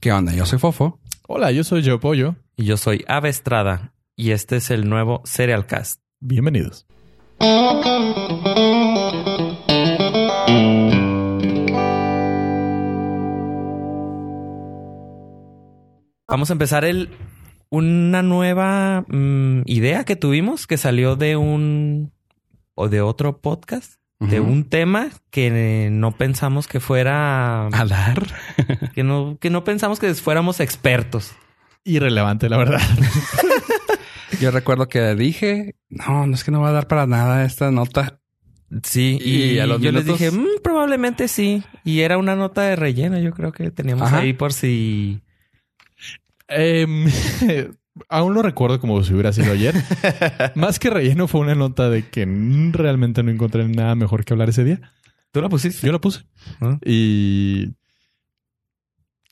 ¿Qué onda? Yo soy Fofo. Hola, yo soy Joe Pollo. Y yo soy Ave Estrada. Y este es el nuevo Serial Cast. Bienvenidos. Vamos a empezar el una nueva mm, idea que tuvimos que salió de un o de otro podcast de un tema que no pensamos que fuera ¿A dar? que no que no pensamos que fuéramos expertos. Irrelevante, la verdad. Yo recuerdo que dije, no, no es que no va a dar para nada esta nota. Sí, y, Y a los yo les minutos- dije, "Mm, probablemente sí. Y era una nota de relleno, yo creo que teníamos Ajá. ahí por si Em, aún lo recuerdo como si hubiera sido ayer. Más que relleno fue una nota de que realmente no encontré nada mejor que hablar ese día. tú la pusiste. Yo la puse. Ah. Y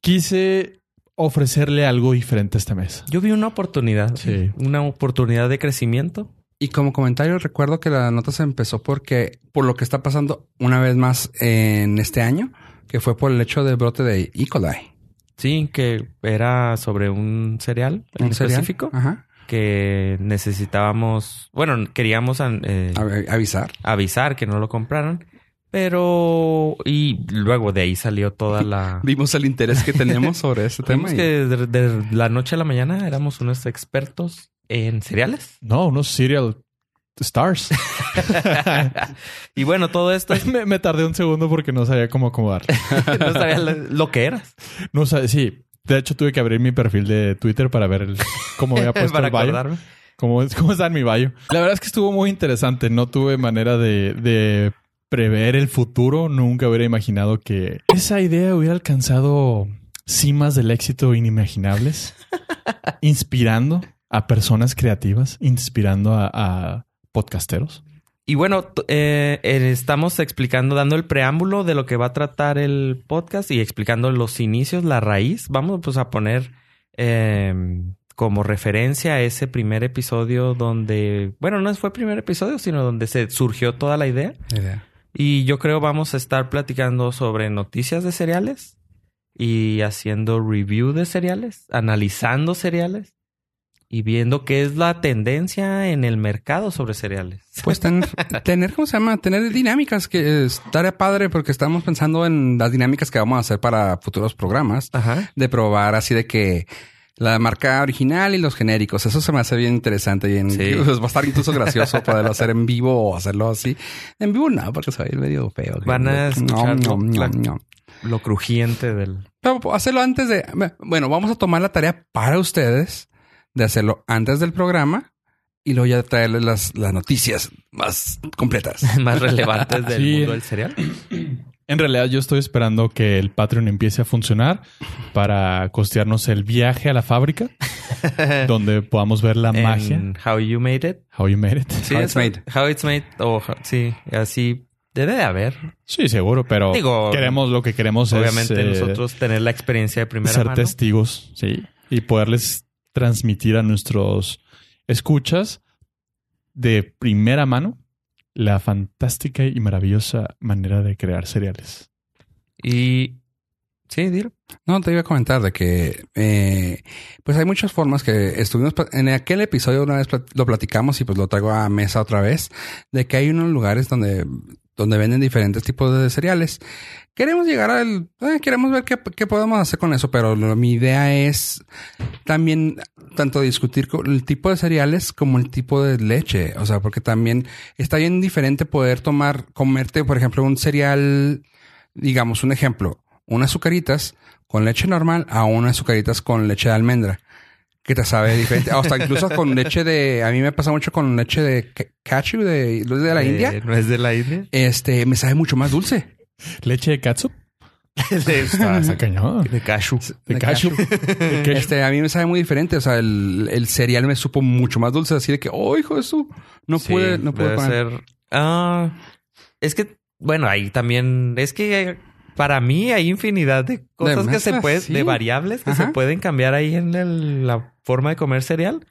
quise ofrecerle algo diferente este mes. Yo vi una oportunidad, Sí. una oportunidad de crecimiento. Y como comentario, recuerdo que la nota se empezó porque, por lo que está pasando una vez más en este año, que fue por el hecho del brote de E. coli. Sí, que era sobre un cereal en ¿Un cereal? específico Ajá. que necesitábamos, bueno, queríamos eh, avisar. avisar que no lo compraran, pero y luego de ahí salió toda la Vimos el interés que tenemos sobre este tema. Vimos y- que de, de la noche a la mañana éramos unos expertos en cereales. No, unos serial stars. y bueno, todo esto me, me tardé un segundo porque no sabía cómo acomodar. no sabía lo, que eras. No sabía, sí. De hecho, tuve que abrir mi perfil de Twitter para ver el- cómo había puesto para el bio. ¿Cómo, ¿Cómo está en mi bio? La verdad es que estuvo muy interesante. No tuve manera de, de prever el futuro. Nunca hubiera imaginado que esa idea hubiera alcanzado cimas del éxito inimaginables, inspirando a personas creativas, inspirando a, a podcasteros. Y bueno, eh, eh, estamos explicando, dando el preámbulo de lo que va a tratar el podcast y explicando los inicios, la raíz. Vamos pues a poner eh, como referencia ese primer episodio donde, bueno, no fue el primer episodio, sino donde se surgió toda la idea. Idea. Y yo creo vamos a estar platicando sobre noticias de cereales y haciendo review de cereales, analizando cereales y viendo qué es la tendencia en el mercado sobre cereales. Pues tener, tener, ¿cómo se llama? Tener dinámicas que estaría padre porque estamos pensando en las dinámicas que vamos a hacer para futuros programas. Ajá. De probar así de que la marca original y los genéricos. Eso se me hace bien interesante y en, Sí. pues, va a estar incluso gracioso poderlo hacer en vivo o hacerlo así. En vivo no, porque se va a ir medio feo. Van a escuchar No, no, la- no, no. Lo crujiente del... Pero hacerlo antes de... Bueno, vamos a tomar la tarea para ustedes de hacerlo antes del programa y luego ya traerles las, las noticias más completas. más relevantes del Sí. mundo del cereal. En realidad, yo estoy esperando que el Patreon empiece a funcionar para costearnos el viaje a la fábrica, donde podamos ver la magia. En How You Made It. How you made it. Sí, How It's Made. How It's Made. O how- sí, así debe de haber. Sí, seguro, pero Digo, queremos lo que queremos Obviamente es eh, nosotros tener la experiencia de primera ser mano. testigos, sí, y poderles transmitir a nuestros escuchas de primera mano la fantástica y maravillosa manera de crear cereales. Y... Sí, dilo. No, te iba a comentar de que eh, pues hay muchas formas que estuvimos en aquel episodio una vez lo platicamos y pues lo traigo a mesa otra vez de que hay unos lugares donde donde venden diferentes tipos de cereales. Queremos llegar al eh, queremos ver qué, qué podemos hacer con eso, pero lo- mi idea es también tanto discutir el tipo de cereales como el tipo de leche, o sea, porque también está bien diferente poder tomar comerte, por ejemplo, un cereal digamos un ejemplo, unas azucaritas con leche normal a unas azucaritas con leche de almendra. Que te sabe diferente. O hasta incluso con leche de... A mí me pasa mucho con leche de ca- cashew de, de la Eh, India. ¿No es de la India? Este, me sabe mucho más dulce. ¿Leche de catsup? de, Está, está cañón. de cashew. De De cashew. De cashew. Este, a mí me sabe muy diferente. O sea, el, el cereal me supo mucho más dulce. Así de que, oh, hijo de su... No Sí, pude, no poner. ser. Ah, es que, bueno, ahí también es que para mí hay infinidad de cosas que se pueden, de variables que Ajá. se pueden cambiar ahí en el- la forma de comer cereal.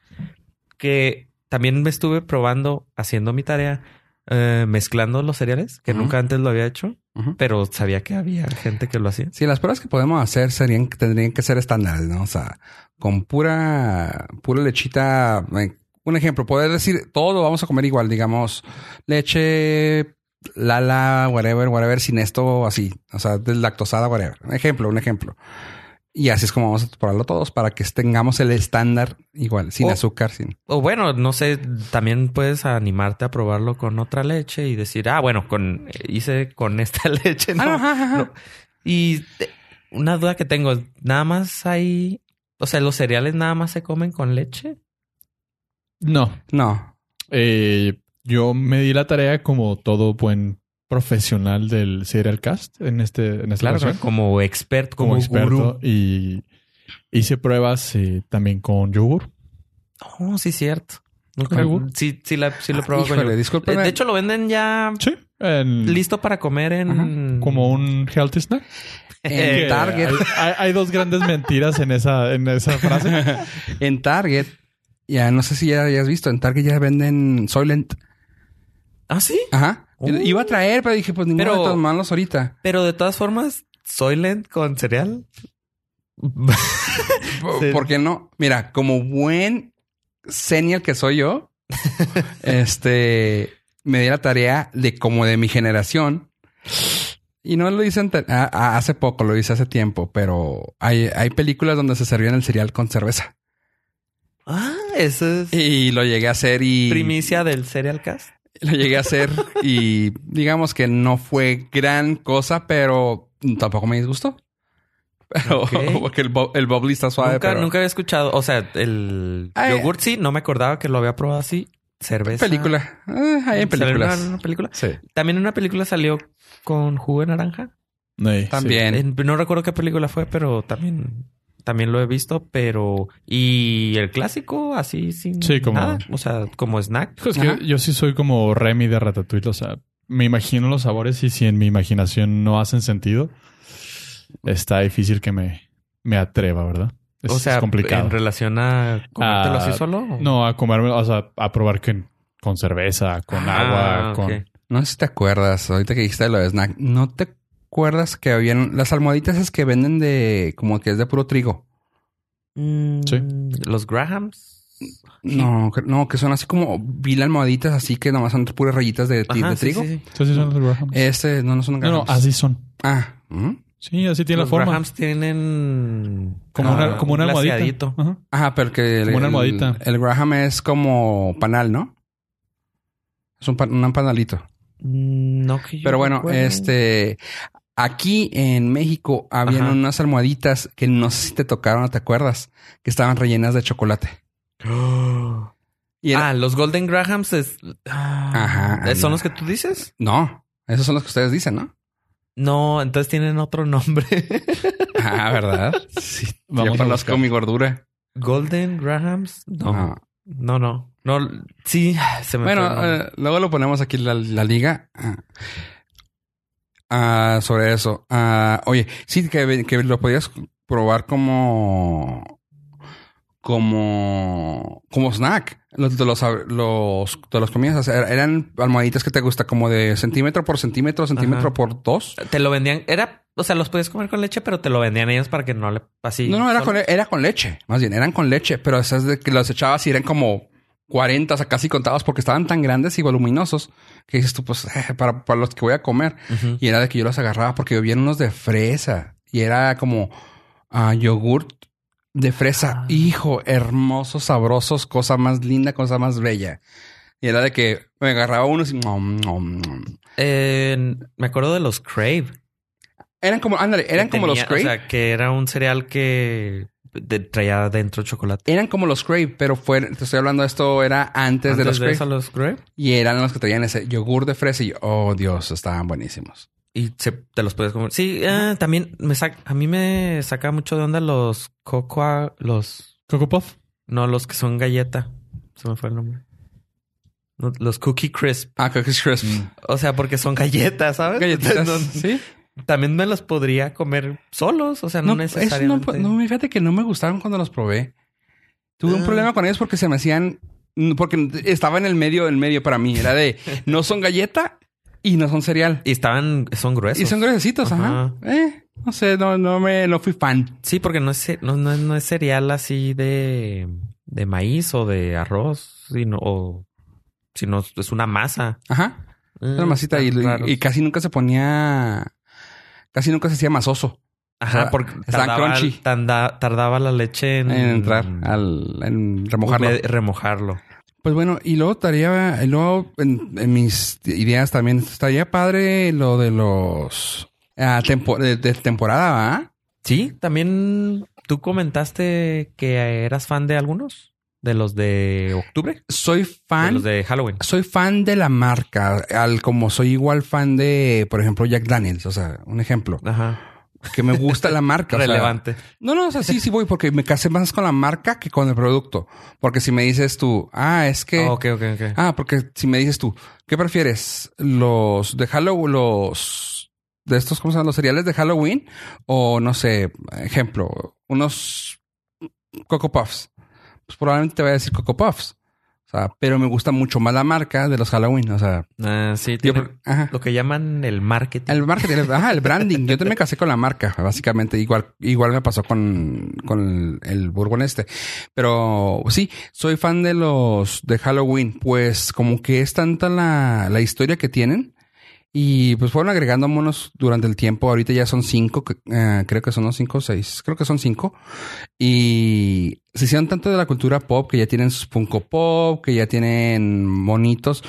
Que también me estuve probando haciendo mi tarea eh, mezclando los cereales, que nunca antes lo había hecho, pero sabía que había gente que lo hacía. Sí, las pruebas que podemos hacer serían, tendrían que ser estándares, ¿no? O sea, con pura, pura lechita. eh, Un ejemplo, poder decir todo lo vamos a comer igual, digamos, leche, lala, whatever, whatever, sin esto así. O sea, deslactosada, whatever. Un ejemplo, un ejemplo. Y así es como vamos a probarlo todos para que tengamos el estándar igual, sin azúcar, sin. O bueno, no sé, también puedes animarte a probarlo con otra leche y decir, ah, bueno, con hice con esta leche, ¿no? Ah, ajá, ajá. No. Y eh, una duda que tengo, nada más hay, o sea, los cereales nada más se comen con leche. No. No. Eh, yo me di la tarea como todo buen profesional del serial cast en este en esta Claro, ocasión, como experto, como, como experto gurú. y hice pruebas eh, también con yogur. Oh, sí, cierto. Sí, sí, la, sí lo Ah, probado con yogur. discúlpeme. De hecho, lo venden ya Sí. En- listo para comer en... como un healthy snack. En Que Target. Hay, hay- hay dos grandes mentiras en esa, en esa frase. en Target, ya no sé si ya hayas visto, en Target ya venden Soylent. ¿Ah, sí? Ajá. Oh. Iba a traer, pero dije, pues ninguno Pero- de todos malos ahorita. Pero de todas formas, Soylent con cereal. ¿Por qué no? Mira, como buen senior que soy yo, este, me di la tarea de como de mi generación. Y no lo hice ante- a- a- hace poco, lo hice hace tiempo, pero hay, hay películas donde se servían el cereal con cerveza. Ah, eso es Y lo llegué a hacer y... primicia del Cereal Cast. Lo llegué a hacer y digamos que no fue gran cosa, pero tampoco me disgustó. Pero Ok. porque el, el bubbly está suave. nunca, pero- nunca había escuchado. O sea, el Ay. yogurt sí, no me acordaba que lo había probado así. Cerveza. Película. Eh, hay en ¿Salió películas. una- una película? Sí. También una película salió con jugo de naranja. Sí, También. No recuerdo qué película fue, pero también, también lo he visto. Pero. Y el clásico, así sin Sí, como- nada. O sea, como snack. Es que yo sí soy como Remy de Ratatouille. O sea, me imagino los sabores y si en mi imaginación no hacen sentido, está difícil que me, me atreva, ¿verdad? Es, o sea, es complicado. en relación a comértelo Ah, así solo. ¿o? No, a comerme, o sea, a probar que con cerveza, con Ah, agua, con... No sé si te acuerdas, ahorita que dijiste lo de snack, ¿no te acuerdas que habían las almohaditas esas que venden de como que es de puro trigo? Mm, Sí. Los Grahams. No, que- no, que son así como vi las almohaditas así que nomás son puras rayitas de, Ajá, de sí, trigo. sí, sí. Sí, sí, son los Grahams. Este no, no son no, no, Grahams. así son. Ah, ¿mm? Sí, así tiene Los la forma. Grahams tienen Como, Ah, una, como una un almohadita. Ajá. Ajá, pero que el, Como una almohadita. El, el Graham es como panal, ¿no? Es un, pan- un panalito. Mm, No que yo Pero bueno, este aquí en México habían Ajá. unas almohaditas que no sé si te tocaron o te acuerdas, que estaban rellenas de chocolate. Y era- Ah, los Golden Grahams es... ah, Ajá, ¿Son los que tú dices? No, esos son los que ustedes dicen, ¿no? No, entonces tienen otro nombre. Ah, ¿verdad? Sí. Vamos Yo a conozco mi gordura. Golden Grahams. No, No. no, no. No, sí, se me Bueno, eh, luego lo ponemos aquí la, la liga. Ah. Ah, sobre eso. Ah, oye, sí, que, que lo podías probar como. Como. Como snack. Los de los, los, de los comías. o sea, eran almohaditas que te gusta como de centímetro por centímetro, centímetro Ajá. por dos. Te lo vendían, era, o sea, los podías comer con leche, pero te lo vendían ellos para que no le así. no, no, era solo- con, era con leche. Más bien, eran con leche, pero esas de que los echabas y eran como 40, o sea, casi contados porque estaban tan grandes y voluminosos que dices tú, pues, eh, para, para los que voy a comer. Y era de que yo los agarraba porque había unos de fresa y era como ah, yogurt de fresa. Ah. Hijo, hermosos, sabrosos, cosa más linda, cosa más bella. Y era de que me agarraba unos y... nom, nom, nom. Eh, me acuerdo de los Crave. Eran como, ándale, eran como los Crave. O sea, que era un cereal que de- traía dentro chocolate. eran como los Crave, pero fue, te estoy hablando, esto era antes, de los Crave. eso, los Crave. Y eran los que traían ese yogur de fresa y yo, oh Dios, estaban buenísimos. Y se- te los puedes comer. Sí, ah, también me saca, a mí me saca mucho de onda los cocoa, los, Coco Puff. no, los que son galleta. Se me fue el nombre. No, Los Cookie Crisp. Ah, Cookies Crisp. O sea, porque son galletas, ¿sabes? Galletitas. No- sí. También me los podría comer solos. O sea, no, No, eso no, necesariamente. no, fíjate que no me gustaron cuando los probé. Tuve un Ah. problema con ellos porque se me hacían Porque estaba en el medio, en medio para mí. Era de no son galleta y no son cereal. Y estaban, son gruesos. Y son gruesitos, ajá. Ajá. Eh, no sé, no, no me, no fui fan. Sí, porque no es, no, no, no es cereal así de, de maíz o de arroz, sino, o, sino es una masa. Ajá. Mm, Una masita y casi nunca se ponía, casi nunca se hacía masoso Ajá, porque tardaba, crunchy. tanda- tardaba la leche en, en entrar al, en remojarlo. remojarlo. Pues bueno, y luego estaría, y luego en, en mis ideas también estaría padre lo de los ah, tempo- de, de temporada, ¿va? Sí, también tú comentaste que eras fan de algunos, de los de octubre, Soy de fan, los de Halloween. soy fan de la marca, al como soy igual fan de, por ejemplo, Jack Daniels, o sea, un ejemplo, Ajá. que me gusta la marca. o sea, Relevante. No, no, o sea, sí, sí voy porque me casé más con la marca que con el producto. Porque si me dices tú, ah, es que... Ah, ok, ok, ok. Ah, porque si me dices tú, ¿qué prefieres? ¿Los de Halloween, los de estos, ¿cómo se llaman? Los cereales de Halloween? O no sé, ejemplo, unos Coco Puffs. Pues probablemente te voy a decir Coco Puffs. O sea, pero me gusta mucho más la marca de los Halloween. O sea, Ah, sí, yo, tiene ajá. lo que llaman el marketing. El marketing, el- ajá, el branding. Yo también me casé con la marca, básicamente. Igual, igual me pasó con, con el, el Bourbon este. Pero sí, soy fan de los de Halloween. Pues como que es tanta la, la historia que tienen. Y pues fueron agregando monos durante el tiempo. Ahorita ya son cinco, eh, creo que son los cinco o seis. Creo que son cinco. Y se hicieron tanto de la cultura pop que ya tienen sus Funko Pop, que ya tienen monitos.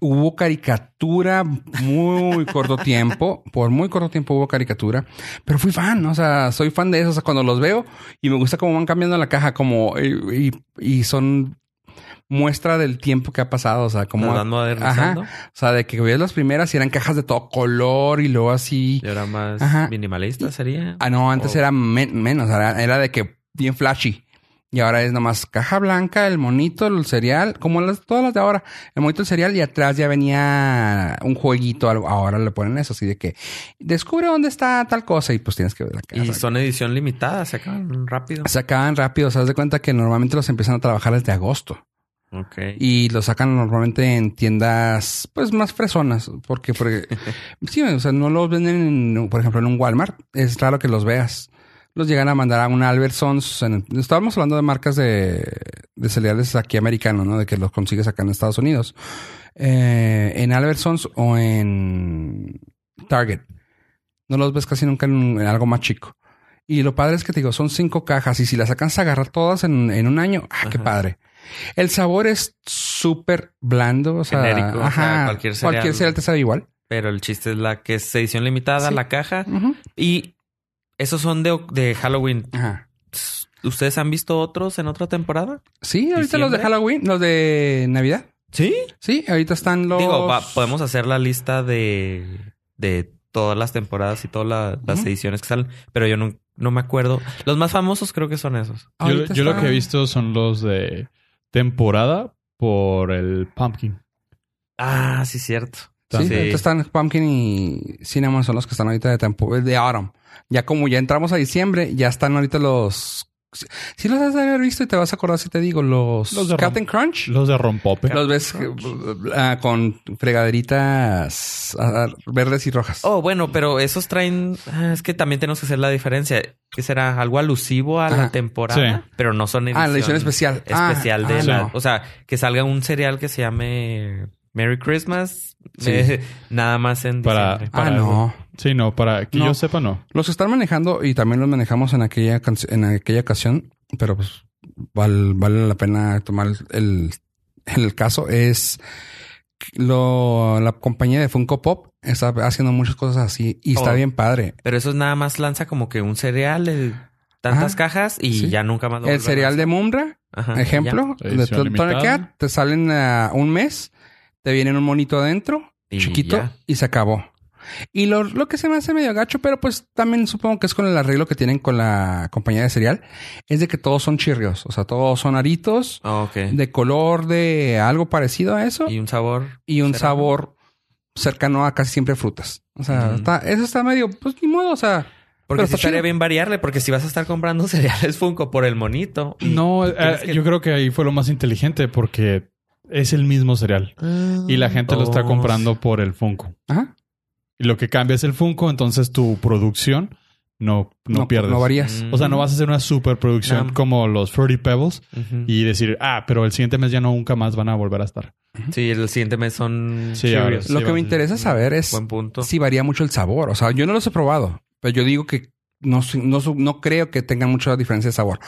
Hubo caricatura muy corto tiempo. Por muy corto tiempo hubo caricatura. Pero fui fan, o sea, soy fan de eso. O sea, cuando los veo y me gusta cómo van cambiando la caja, como y, y- son muestra del tiempo que ha pasado. O sea, como. O sea, de que veías las primeras y eran cajas de todo color y luego así. Y ahora más Ajá. minimalista sería. Ah, no, antes era men- menos, era, era de que bien flashy. Y ahora es nomás caja blanca, el monito, el cereal, como las, todas las de ahora. El monito, el cereal y atrás ya venía un jueguito. algo. Ahora le ponen eso, así de que descubre dónde está tal cosa y pues tienes que ver la Y casa. son edición limitada, se acaban rápido. Se acaban rápido, se das de cuenta que normalmente los empiezan a trabajar desde agosto. Ok. Y los sacan normalmente en tiendas, pues, más fresonas. Porque, porque sí, o sea, no los venden, en, por ejemplo, en un Walmart. Es raro que los veas. Los llegan a mandar a un Albertsons. En, estábamos hablando de marcas de, de cereales aquí americanos, ¿no? De que los consigues acá en Estados Unidos. Eh, en Albertsons o en Target. No los ves casi nunca en, en algo más chico. Y lo padre es que te digo, son cinco cajas y si las sacas a agarrar todas en, en un año, ah, qué Ajá. padre. El sabor es súper blando, o sea, Genérico, o sea, ajá, cualquier cereal. cualquier cereal te sabe igual. Pero el chiste es la que es edición limitada, Sí. la caja. Y esos son de, de Halloween. Ajá. ¿Ustedes han visto otros en otra temporada? Sí, ahorita los de. Halloween, los de Navidad. Sí. Sí, ahorita están los. Digo, va- podemos hacer la lista de, de todas las temporadas y todas la- las ediciones que salen, pero yo no, no me acuerdo. Los más famosos creo que son esos. Yo, lo que he visto son los de temporada por el pumpkin. Ah, sí, cierto. Sí, Sí. ahorita están Pumpkin y Cinnamon son los que están ahorita de tempo, de autumn. Ya como ya entramos a diciembre, ya están ahorita los. Si los has de haber visto y te vas a acordar si te digo, los, Los de Captain Crunch. Los de rompope. Los ves ah, con fregaderitas ah, verdes y rojas. Oh, bueno, pero esos traen. ah, Es que también tenemos que hacer la diferencia. Que será algo alusivo a la Ajá. temporada, Sí. pero no son Ah, la edición especial. Ah, Especial de ah, la. no. O sea, que salga un cereal que se llame Merry Christmas. Sí. eh, nada más en Para- diciembre. Ah, para- no. Sí, no, para que No. yo sepa, no. Los que están manejando y también los manejamos en aquella en aquella ocasión, pero pues val- vale la pena tomar el, el caso es lo la compañía de Funko Pop está haciendo muchas cosas así y está Oh. bien padre. Pero eso es nada más lanza como que un cereal de tantas Ajá. cajas y Sí. ya nunca más lo El cereal de. Mumra, Ajá, ejemplo, ya. de te salen a un mes, te vienen un monito adentro, Y chiquito ya. y se acabó. Y lo, lo que se me hace medio gacho, pero pues también supongo que es con el arreglo que tienen con la compañía de cereal, es de que todos son chirrios, o sea, todos son aritos Ah, de color de algo parecido a eso Y un sabor. y un sabor cercano a casi siempre frutas. O sea, está, eso está medio, pues ni modo, o sea, Porque sí estaría bien variarle, porque si vas a estar comprando cereales Funko por el monito. No, eh, que- yo creo que ahí fue lo más inteligente porque es el mismo cereal. Y la gente lo está Oh, comprando por el Funko. Ajá. Y lo que cambia es el Funko, entonces tu producción no, no, pierdes. No varías. Mm. O sea, no vas a hacer una superproducción No. como los Fruity Pebbles y decir, ah, pero el siguiente mes ya no nunca más van a volver a estar. Sí, el siguiente mes son Sí, ahora sí. Lo que me interesa saber es Buen punto. si varía mucho el sabor. O sea, yo no los he probado, pero yo digo que no, no, no creo que tengan mucha diferencia de sabor.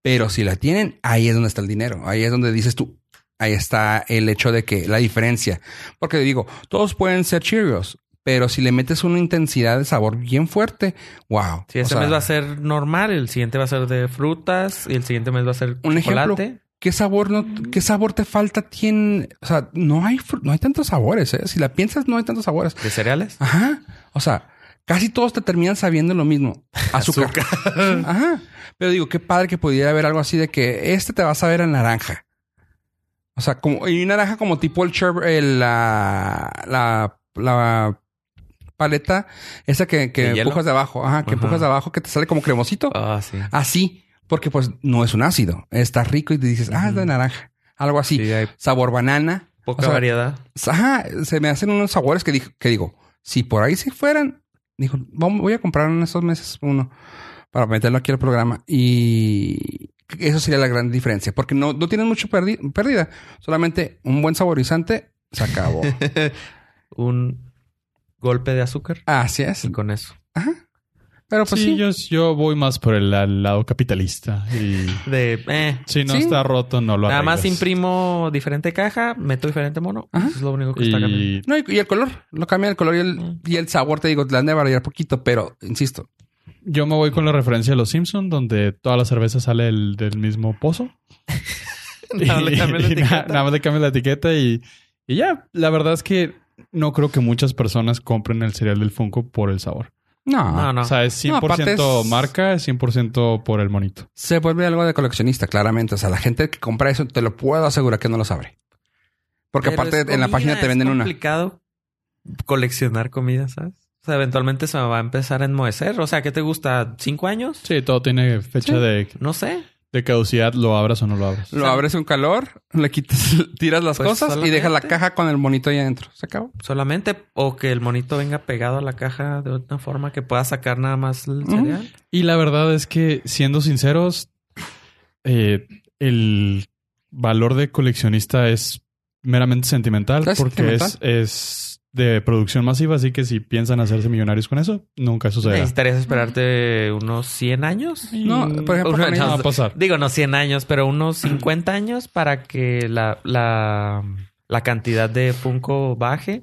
Pero si la tienen, ahí es donde está el dinero. Ahí es donde dices tú, ahí está el hecho de que la diferencia. Porque digo, todos pueden ser Cheerios, pero si le metes una intensidad de sabor bien fuerte, wow. Si este O sea, mes va a ser normal, el siguiente va a ser de frutas y el siguiente mes va a ser Un ejemplo. chocolate. ¿Qué sabor no, qué sabor te falta? Tiene, o sea, no hay, no hay tantos sabores, ¿eh? Si la piensas, no hay tantos sabores. ¿De cereales? Ajá. O sea, casi todos te terminan sabiendo lo mismo. Azúcar. Ajá. Pero digo, qué padre que pudiera haber algo así de que este te va a saber a naranja. O sea, como, y naranja como tipo el, el la, la, la paleta, esa que, ¿De que hielo? empujas de abajo. Ajá, que Ajá. empujas de abajo, que te sale como cremosito. Ah, sí. Así. Porque pues no es un ácido. Está rico y te dices, ah, es de naranja. Algo así. Sí, hay Sabor banana. poca O sea, variedad. Ajá, se me hacen unos sabores que, digo- que digo, si por ahí se fueran, dijo, voy a comprar en estos meses uno para meterlo aquí al programa y eso sería la gran diferencia, porque no, no tienen mucho perdi- pérdida, solamente un buen saborizante se acabó. Un golpe de azúcar Así es. y con eso. Ajá. Pero pues sí, sí. Yo, yo voy más por el, lado capitalista. Y De, eh, si no Sí. está roto, no lo nada más imprimo diferente caja, meto diferente mono. Ajá. Eso es lo único que está cambiando. Y No, y, y el color, lo cambia el color y el, y el sabor, te digo, le han de variar poquito, pero insisto, yo me voy con la referencia de los Simpsons, donde toda la cerveza sale el- del mismo pozo. Nada, le cambio la Y na- etiqueta. nada más le cambias la etiqueta y, y ya. La verdad es que no creo que muchas personas compren el cereal del Funko por el sabor. no, No, no. O sea, es 100% No, es- marca, es 100% por el monito. se vuelve algo de coleccionista, claramente. O sea, la gente que compra eso, te lo puedo asegurar que no lo sabe. Porque Pero aparte es en la página te venden es una. complicado coleccionar comida, ¿sabes? O sea, eventualmente se va a empezar a enmohecer. O sea, ¿qué te gusta? ¿Cinco años? Sí, todo tiene fecha Sí. de, No sé. de caducidad, lo abras o no lo abras. Lo abres con calor, le quitas, tiras las Pues cosas y dejas la caja con el monito ahí adentro. Se acabó. Solamente o que el monito venga pegado a la caja de una forma que pueda sacar nada más el cereal. Y la verdad es que, siendo sinceros, eh, el valor de coleccionista es meramente sentimental ¿Es porque sentimental? Es, es de producción masiva, así que si piensan hacerse millonarios con eso, nunca sucederá. ¿Necesitarías esperarte unos 100 años? No, por ejemplo, No va a pasar. Digo, no 100 años, pero unos 50 años para que la, la, la cantidad de Funko baje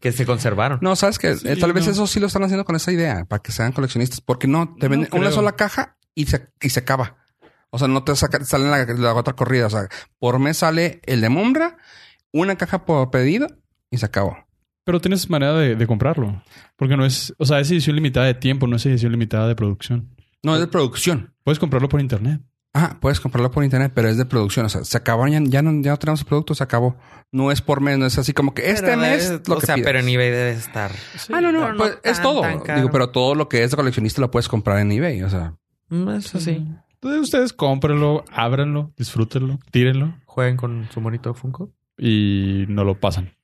que se conservaron. No, sabes que Sí, Eh, tal vez no. eso sí lo están haciendo con esa idea para que sean coleccionistas, porque no te No venden una sola caja y se, y se acaba. O sea, no te saca, sale la, la otra corrida. O sea, por mes sale el de Mumbra, una caja por pedido y se acabó. Pero tienes manera de, de comprarlo. Porque no es, o sea, es edición limitada de tiempo, no es edición limitada de producción. No es de producción. Puedes comprarlo por internet. Ah, puedes comprarlo por internet, pero es de producción. O sea, se acabó, ya, ya, no, ya no tenemos el producto, se acabó. No es por mes, no es así como que este Pero mes debe- lo O que sea, pidas. pero en eBay debe estar. Ah, no, no, pues es tan, todo. Digo, pero todo lo que es de coleccionista lo puedes comprar en eBay. O sea, Mm, Eso sí. Entonces ustedes cómprenlo, ábranlo, disfrútenlo, tírenlo Jueguen con su monito Funko. y no lo pasan.